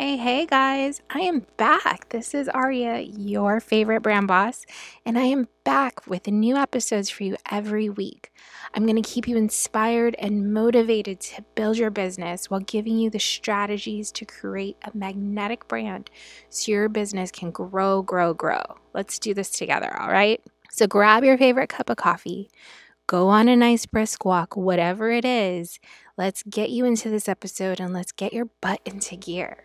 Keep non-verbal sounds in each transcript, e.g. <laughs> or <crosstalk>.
Hey, hey guys, I am back. This is Aria, your favorite brand boss, and I am back with new episodes for you every week. I'm going to keep you inspired and motivated to build your business while giving you the strategies to create a magnetic brand so your business can grow, grow, grow. Let's do this together, all right? So grab your favorite cup of coffee, go on a nice brisk walk, whatever it is. Let's get you into this episode and let's get your butt into gear.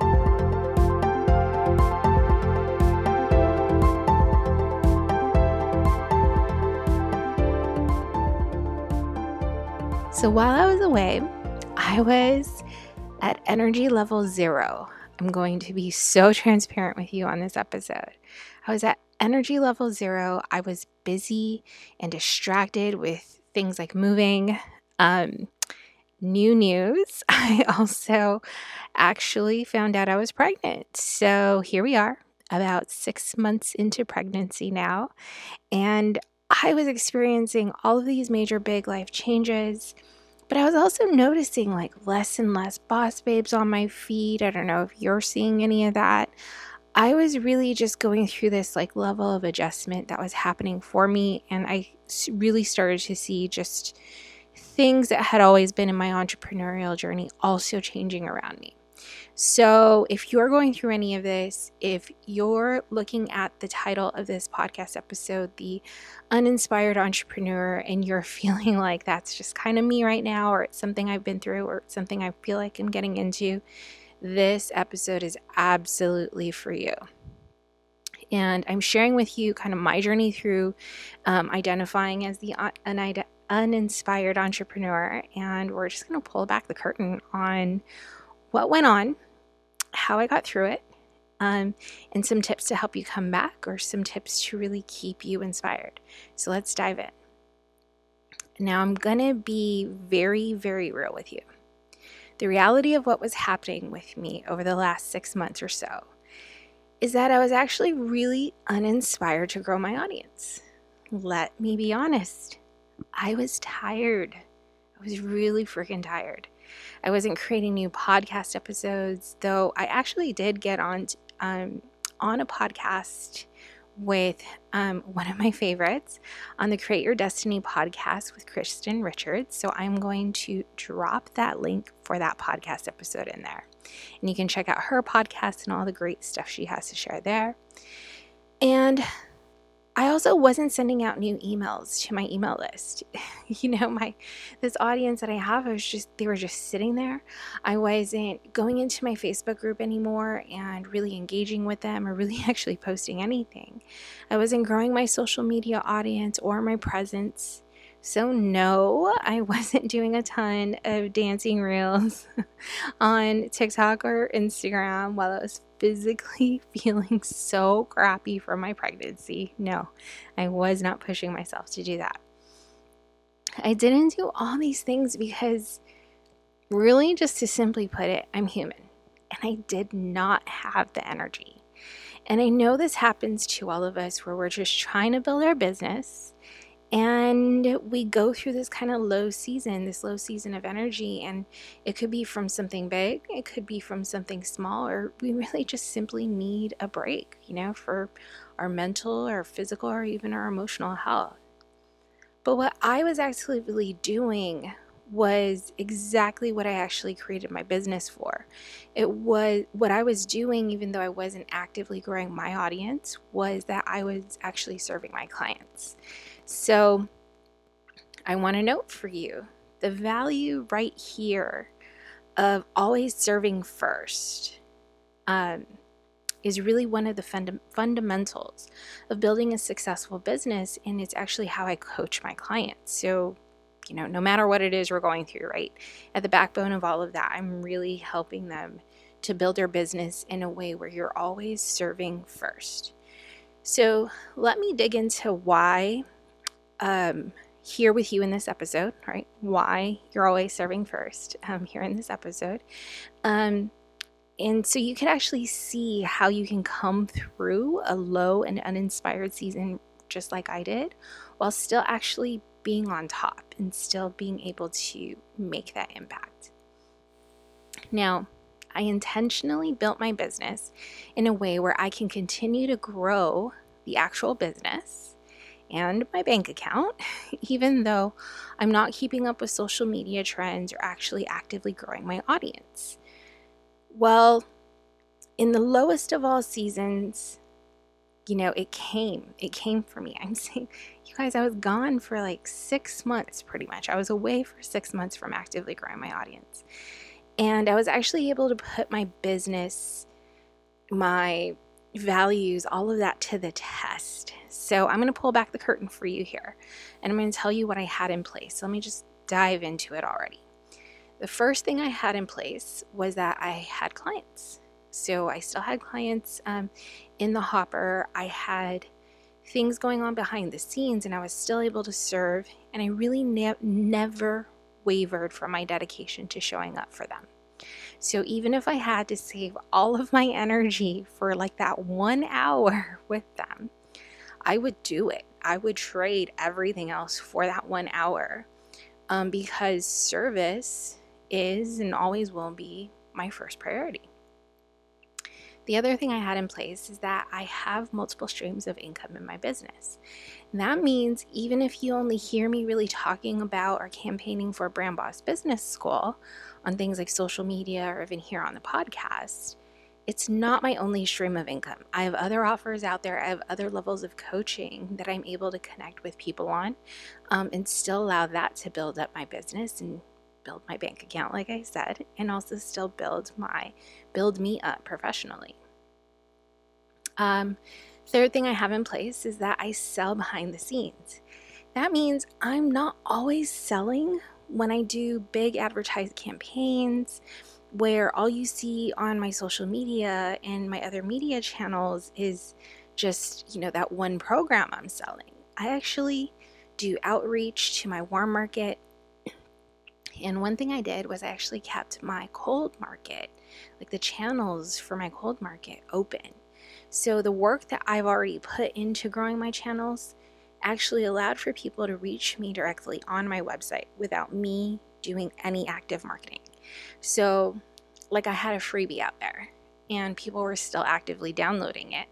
So while I was away, I was at energy level zero. I'm going to be so transparent with you on this episode. I was at energy level zero. I was busy and distracted with things like moving. Um, new news <laughs> I also actually found out I was pregnant. So here we are, about six months into pregnancy now. And I was experiencing all of these major big life changes. But I was also noticing like less and less boss babes on my feed. I don't know if you're seeing any of that. I was really just going through this like level of adjustment that was happening for me. And I really started to see just things that had always been in my entrepreneurial journey also changing around me. So, if you're going through any of this, if you're looking at the title of this podcast episode, The Uninspired Entrepreneur, and you're <laughs> feeling like that's just kind of me right now, or it's something I've been through, or it's something I feel like I'm getting into, this episode is absolutely for you. And I'm sharing with you kind of my journey through um, identifying as the un- uninspired entrepreneur. And we're just going to pull back the curtain on what went on, how I got through it, um, and some tips to help you come back or some tips to really keep you inspired. So let's dive in. Now, I'm going to be very, very real with you. The reality of what was happening with me over the last six months or so is that I was actually really uninspired to grow my audience. Let me be honest. I was tired. I was really freaking tired. I wasn't creating new podcast episodes, though I actually did get on um, on a podcast with um, one of my favorites on the Create Your Destiny podcast with Kristen Richards. So I'm going to drop that link for that podcast episode in there. And you can check out her podcast and all the great stuff she has to share there. And I also wasn't sending out new emails to my email list. <laughs> you know, my this audience that I have I was just they were just sitting there. I wasn't going into my Facebook group anymore and really engaging with them or really <laughs> actually posting anything. I wasn't growing my social media audience or my presence. So, no, I <laughs> wasn't doing a ton of dancing reels <laughs> on TikTok or Instagram while I was physically <laughs> feeling so crappy from my pregnancy. No, I was not pushing myself to do that. I didn't do all these things because, really, just to simply put it, I'm human and I did not have the energy. And I know this happens to all of us where we're just trying to build our business and we go through this kind of low season, this low season of energy. And it could be from something big, it could be from something small, or we really just simply need a break, you know, for our mental or physical or even our emotional health. But what I was actively doing was exactly what I actually created my business for. It was what I was doing, even though I wasn't actively growing my audience, was that I was actually serving my clients. So I want to note for you the value right here of always serving first um, is really one of the funda- fundamentals of building a successful business. And it's actually how I coach my clients. So, you know, no matter what it is we're going through, right? At the backbone of all of that, I'm really helping them to build their business in a way where you're always serving first. So, let me dig into why um, here with you in this episode, right? Why you're always serving first um, here in this episode. Um, and so you can actually see how you can come through a low and uninspired season just like I did while still actually being on top and still being able to make that impact. Now, I intentionally built my business in a way where I can continue to grow the actual business and my bank account, <laughs> even though I'm not keeping up with social media trends or actually actively growing my audience. Well, in the lowest of all seasons, you know, it came. It came for me. <laughs> I'm saying, you guys, I was gone for like six months pretty much. I was away for six months from actively growing my audience. And I was actually able to put my business, my values, all of that to the test. So I'm going to pull back the curtain for you here and I'm going to tell you what I had in place. Let me just dive into it already. The first thing I had in place was that I had clients. So I still had clients um, in the hopper. I had things going on behind the scenes, and I was still able to serve. And I really ne- never wavered from my dedication to showing up for them. So even if I had to save all of my energy for like that one hour <laughs> with them, I would do it. I would trade everything else for that one hour um, because service is and always will be my first priority. The other thing I had in place is that I have multiple streams of income in my business. And that means even if you only hear me really talking about or campaigning for Brand Boss Business School on things like social media or even here on the podcast, it's not my only stream of income. I have other offers out there. I have other levels of coaching that I'm able to connect with people on um, and still allow that to build up my business and build my bank account, like I said, and also still build my build me up professionally. Um, third thing I have in place is that I sell behind the scenes. That means I'm not always selling when I do big advertised campaigns where all you see on my social media and my other media channels is just, you know, that one program I'm selling. I actually do outreach to my warm market <clears throat> and one thing I did was I actually kept my cold market, like the channels for my cold market, open. So the work that I've already put into growing my channels actually allowed for people to reach me directly on my website without me doing any active marketing. So, like, I had a freebie out there and people were still actively downloading it,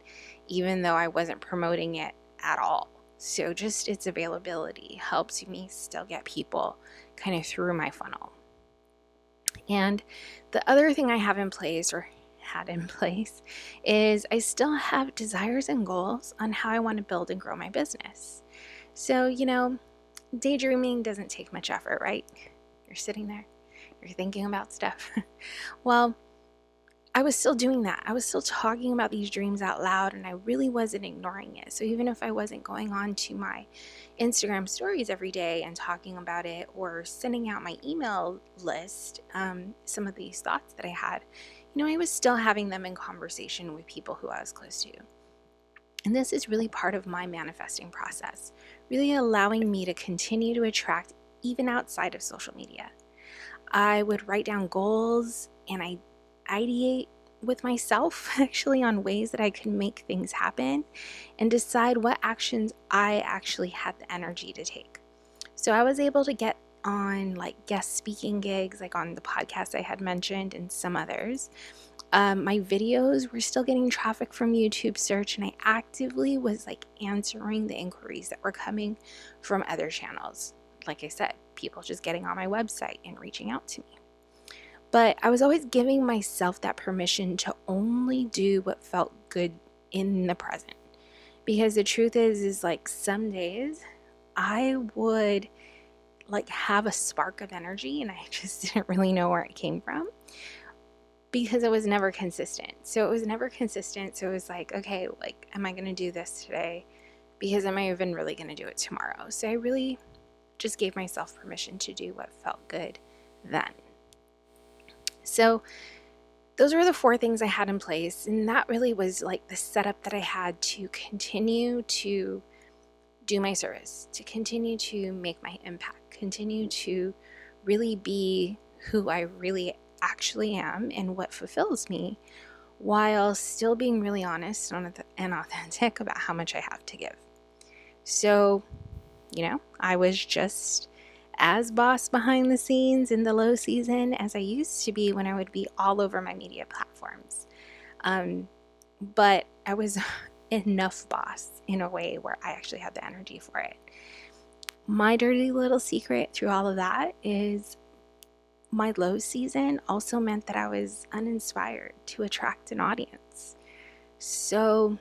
even though I wasn't promoting it at all. So, just its availability helps me still get people kind of through my funnel. And the other thing I have in place, or had in place, is I still have desires and goals on how I want to build and grow my business. So, you know, daydreaming doesn't take much effort, right? You're sitting there, you're thinking about stuff. <laughs> well, I was still doing that. I was still talking about these dreams out loud and I really wasn't ignoring it. So even if I wasn't going on to my Instagram stories every day and talking about it or sending out my email list, um, some of these thoughts that I had, you know, I was still having them in conversation with people who I was close to. And this is really part of my manifesting process, really allowing me to continue to attract even outside of social media. I would write down goals and I ideate with myself <laughs> actually on ways that I can make things happen and decide what actions I actually had the energy to take. So I was able to get on like guest speaking gigs, like on the podcast I had mentioned and some others. Um, my videos were still getting traffic from YouTube search, and I actively was like answering the inquiries that were coming from other channels. Like I said, people just getting on my website and reaching out to me. But I was always giving myself that permission to only do what felt good in the present. Because the truth is is like some days I would like have a spark of energy and I <laughs> just didn't really know where it came from because it was never consistent. So it was never consistent. So it was like, okay, like, am I going to do this today? Because am I even really going to do it tomorrow? So I really just gave myself permission to do what felt good then. So those were the four things I had in place. And that really was like the setup that I had to continue to do my service, to continue to make my impact, continue to really be who I really actually am and what fulfills me while still being really honest and authentic about how much I have to give. So, you know, I was just as boss behind the scenes in the low season as I used to be when I would be all over my media platforms. Um, but I was <laughs> enough boss in a way where I actually had the energy for it. My dirty little secret through all of that is my low season also meant that I was uninspired to attract an audience. So,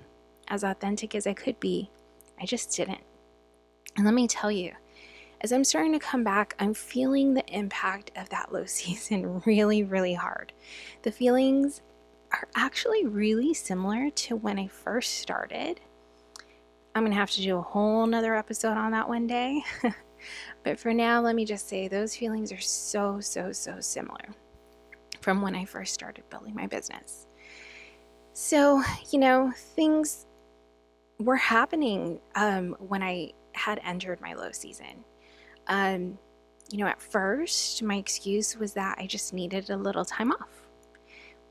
as authentic as I could be, I just didn't. And let me tell you, as I'm starting to come back, I'm feeling the impact of that low <laughs> season really, really hard. The feelings are actually really similar to when I first started. I'm going to have to do a whole nother episode on that one day. <laughs> But for now, let me just say those feelings are so, so, so similar from when I first started building my business. So, you know, things were happening um, when I had entered my low season. Um, you know, at first, my excuse was that I just needed a little time off.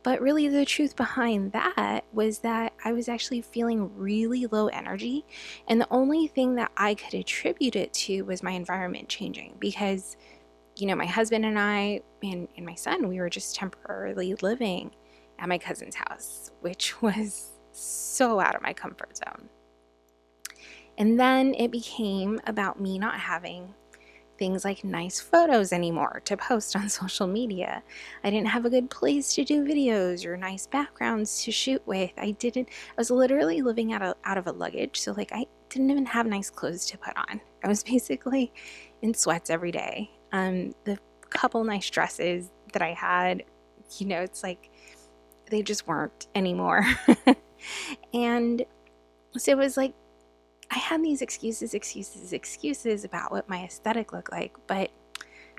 But really, the truth behind that was that I was actually feeling really low energy. And the only thing that I could attribute it to was my environment changing because, you know, my husband and I and, and my son, we were just temporarily living at my cousin's house, which <laughs> was so out of my comfort zone. And then it became about me not having things like nice photos anymore to post on <laughs> social media. I didn't have a good place to do videos or nice backgrounds to shoot with. I didn't, I was literally living out of, out of a luggage. So, like, I didn't even have nice clothes to put on. <laughs> I was basically in sweats every day. Um, the couple nice dresses that I had, you know, it's like they just weren't anymore. <laughs> and so it was like I had these excuses, excuses, excuses about what my aesthetic looked like, but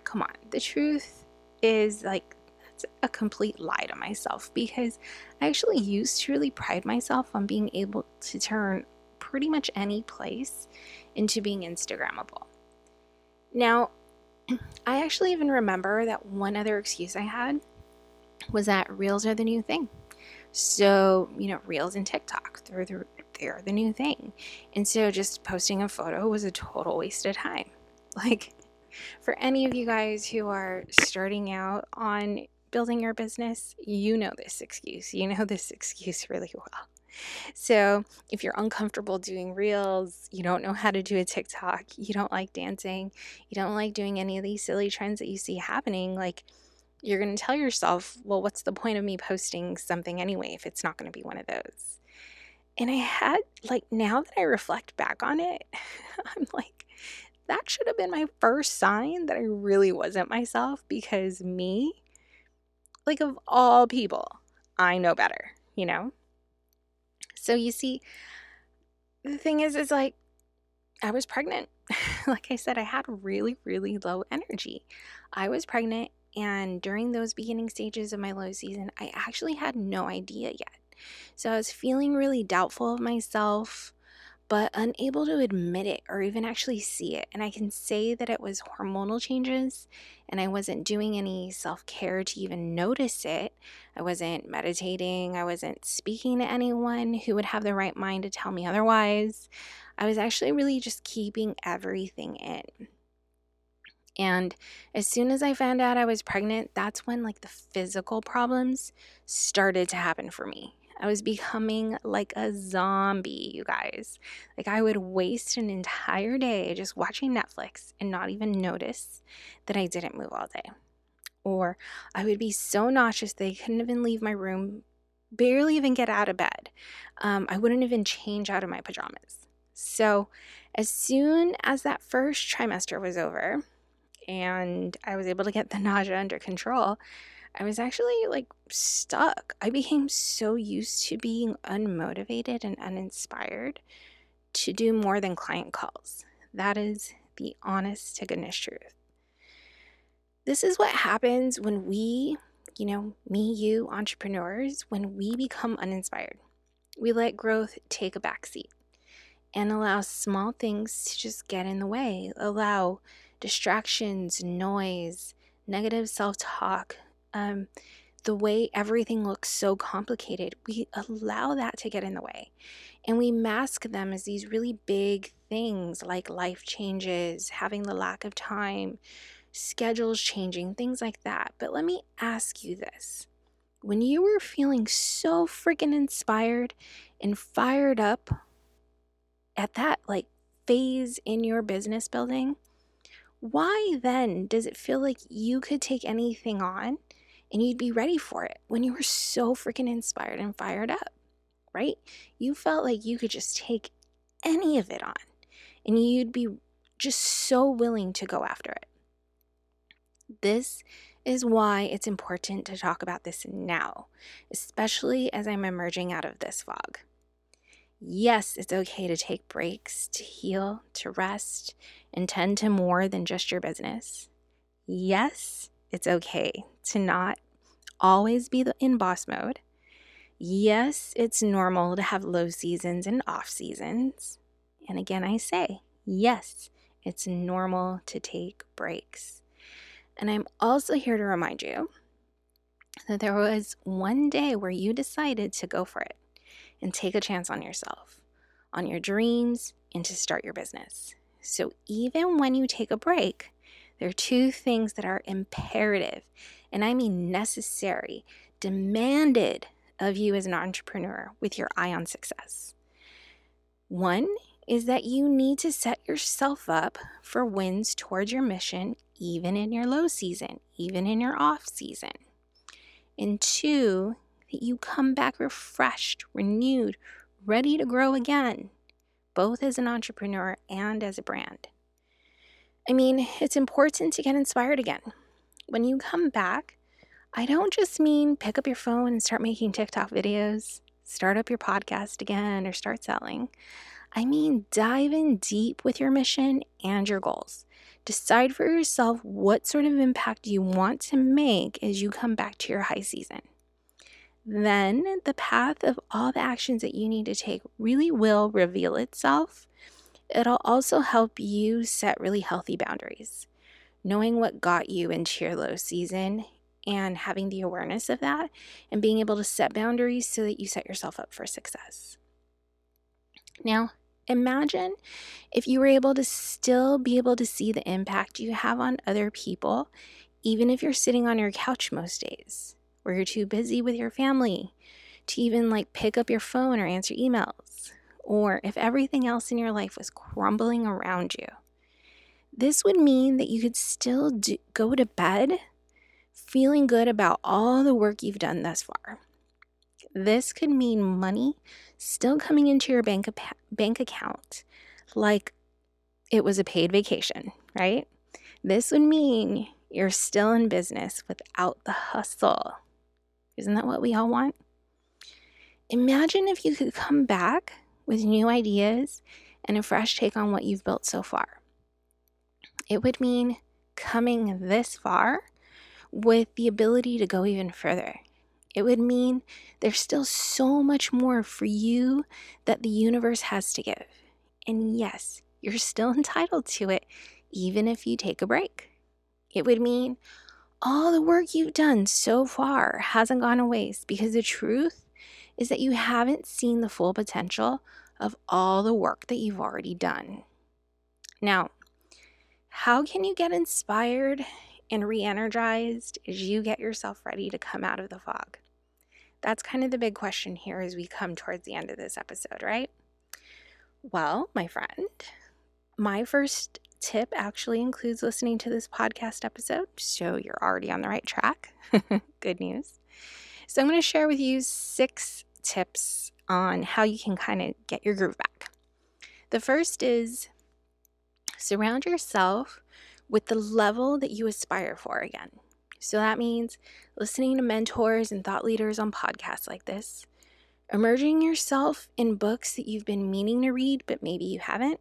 come on, the truth is like that's a complete lie to myself because I actually used to really pride myself on being able to turn pretty much any place into being Instagrammable. Now, <clears throat> I actually even remember that one other excuse I had was that reels are the new thing. So, you know, reels and TikTok, they're the, they're the new thing. And so just posting a photo was a total waste of time. <laughs> Like, for any of you guys who are starting out on building your business, you know this excuse. You know this <laughs> excuse really well. So, if you're uncomfortable doing reels, you don't know how to do a TikTok, you don't like dancing, you don't like doing any of these silly trends that you see happening, like you're going to tell yourself, well, what's the point of me posting something anyway if it's not going to be one of those? And I had, like, now that I reflect back on it, <laughs> I'm like, that should have been my first sign that I really wasn't myself because me, like, of all people, I know better, you know? So you see, the thing is, is like, I was pregnant. <laughs> like I said, I had really, really low energy. I was pregnant and during those beginning stages of my low season, I actually had no idea yet. So I was feeling really doubtful of myself, but unable to admit it or even actually see it. And I can say that it was hormonal changes and I wasn't doing any self care to even notice it. I wasn't meditating. I wasn't speaking to anyone who would have the right mind to tell me otherwise. I was actually really just keeping everything in. And as soon as I found out I was pregnant, that's when like the physical problems started to happen for me. I was becoming like a zombie, you guys. Like, I would waste an entire day just watching Netflix and not even notice that I didn't move all day. Or I would be so nauseous that I couldn't even leave my room, barely even get out of bed. Um, I wouldn't even change out of my pajamas. So, as soon as that first trimester was over, and I was able to get the nausea under control, I was actually like stuck. I became so used to being unmotivated and uninspired to do more than client calls. That is the honest to goodness truth. This is what happens when we, you know, me, you, entrepreneurs, when we become uninspired. We let growth take a backseat and allow small things to just get in the way, allow distractions, noise, negative self talk, um, the way everything looks so complicated, we allow that to get in the way. And we mask them as these really big things like life changes, having the lack of time, schedules changing, things like that. But let me ask you this when you were feeling so freaking inspired and fired up at that like phase in your business building, why then does it feel like you could take anything on and you'd be ready for it when you were so freaking inspired and fired up, right? You felt like you could just take any of it on and you'd be just so willing to go after it. This is why it's important to talk about this now, especially as I'm emerging out of this fog. Yes, it's okay to take breaks, to heal, to rest, and tend to more than just your business. Yes, it's okay to not always be in boss mode. Yes, it's normal to have low seasons and off seasons. And again, I say, yes, it's normal to take breaks. And I'm also here to remind you that there was one day where you decided to go for it and take a chance on yourself, on your dreams, and to start your business. So even when you take a break, there are two things that are imperative, and I mean necessary, demanded of you as an entrepreneur with your eye on success. One is that you need to set yourself up for wins towards your mission, even in your low season, even in your off season. And two, that you come back refreshed, renewed, ready to grow again, both as an entrepreneur and as a brand. I mean, it's important to get inspired again. When you come back, I don't just mean pick up your phone and start making TikTok videos, start up your podcast again, or start selling. I mean, dive in deep with your mission and your goals. Decide for yourself what sort of impact you want to make as you come back to your high season then the path of all the actions that you need to take really will reveal itself. It'll also help you set really healthy boundaries. Knowing what got you into your low season and having the awareness of that and being able to set boundaries so that you set yourself up for success. Now, imagine if you were able to still be able to see the impact you have on other people, even if you're sitting on your couch most days where you're too busy with your family to even like pick up your phone or answer emails, or if everything else in your life was crumbling around you. This would mean that you could still do, go to bed feeling good about all the work you've done thus far. This could mean money still coming into your bank, bank account like it was a paid vacation, right? This would mean you're still in business without the hustle. Isn't that what we all want? Imagine if you could come back with new ideas and a fresh take on what you've built so far. It would mean coming this far with the ability to go even further. It would mean there's still so much more for you that the universe has to give. And yes, you're still <laughs> entitled to it, even if you take a break. It would mean all the work you've done so far hasn't gone to waste because the truth is that you haven't seen the full potential of all the work that you've already done. Now, how can you get inspired and re energized as you get yourself ready to come out of the fog? That's kind of the big question here as we come towards the end of this episode, right? Well, my friend, my first tip actually includes listening to this podcast episode, so you're already on the right track. <laughs> Good news. So, I'm going to share with you six tips on how you can kind of get your groove back. The first is surround yourself with the level that you aspire for again. So that means listening to mentors and thought leaders on podcasts like this, immersing yourself in books that you've been meaning to read, but maybe you haven't,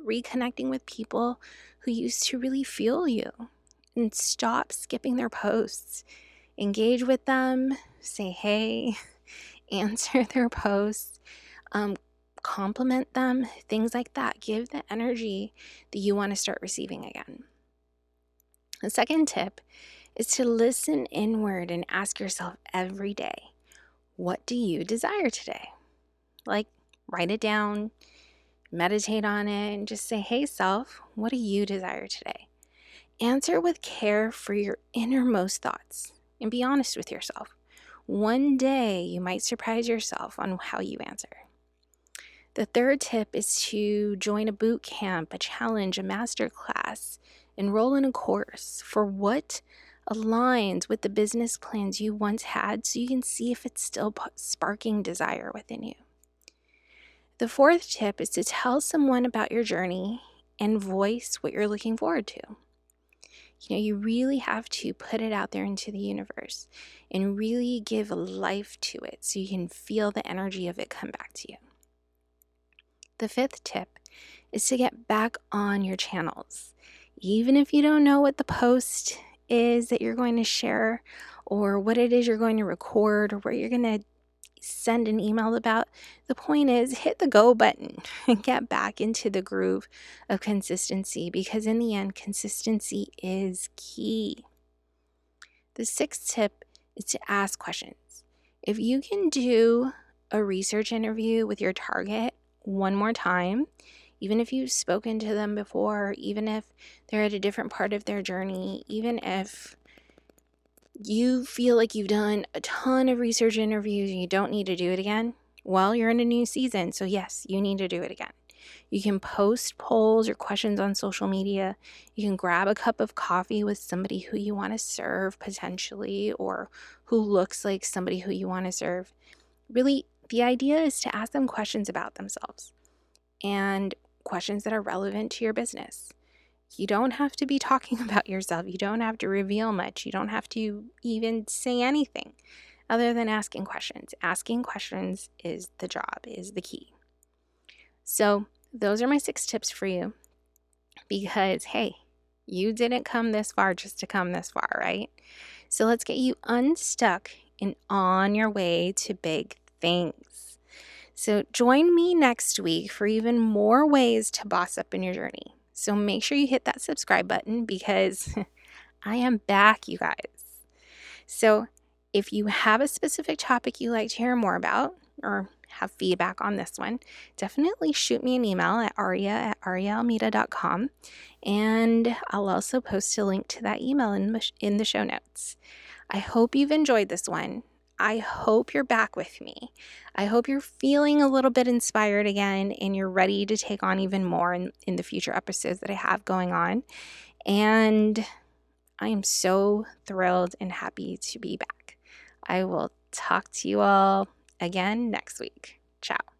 reconnecting with people who used to really feel you, and stop skipping their posts. Engage with them, say hey, answer <laughs> their posts, um, compliment them, things like that. Give the energy that you want to start receiving again. The second tip is to listen inward and ask yourself every day, what do you desire today? Like, write it down, meditate on it, and just say, hey, self, what do you desire today? Answer with care for your innermost thoughts and be honest with yourself. One day you might surprise yourself on how you answer. The third tip is to join a boot camp, a challenge, a master class, enroll in a course for what aligns with the business plans you once had so you can see if it's still sparking desire within you. The fourth tip is to tell someone about your journey and voice what you're looking forward to. You know, you really have to put it out there into the universe and really give life to it so you can feel the energy of it come back to you. The fifth tip is to get back on your channels. Even if you don't know what the post is that you're going to share or what it is you're going to record or what you're going to send an email about. The point is, hit the go button <laughs> and get back into the groove of consistency because, in the end, consistency is key. The sixth tip is to ask questions. If you can do a research interview with your target one more time, even if you've spoken to them before, even if they're at a different part of their journey, even if you feel like you've done a ton of research interviews and you don't need to do it again, well, you're in a new season. So, yes, you need to do it again. You can post polls or questions on social media. You can grab a cup of coffee with somebody who you want to serve potentially or who looks like somebody who you want to serve. Really, the idea is to ask them questions about themselves. And questions that are relevant to your business. You don't have to be talking <laughs> about yourself. You don't have to reveal much. You don't have to even say anything other than asking questions. Asking questions is the job, is the key. So, those are my six tips for you because, hey, you didn't come this far just to come this far, right? So, let's get you unstuck and on your way to big things. So join me next week for even more ways to boss up in your journey. So make sure you hit that subscribe button because <laughs> I am back, you guys. So if you have a specific topic you'd like to hear more about or have feedback on this one, definitely shoot me an email at aria at ariaalmeida.com. And I'll also post a link to that email in, in the show notes. I hope you've enjoyed this one. I hope you're back with me. I hope you're feeling a little bit inspired again and you're ready to take on even more in, in the future episodes that I have going on. And I am so thrilled and happy to be back. I will talk to you all again next week. Ciao.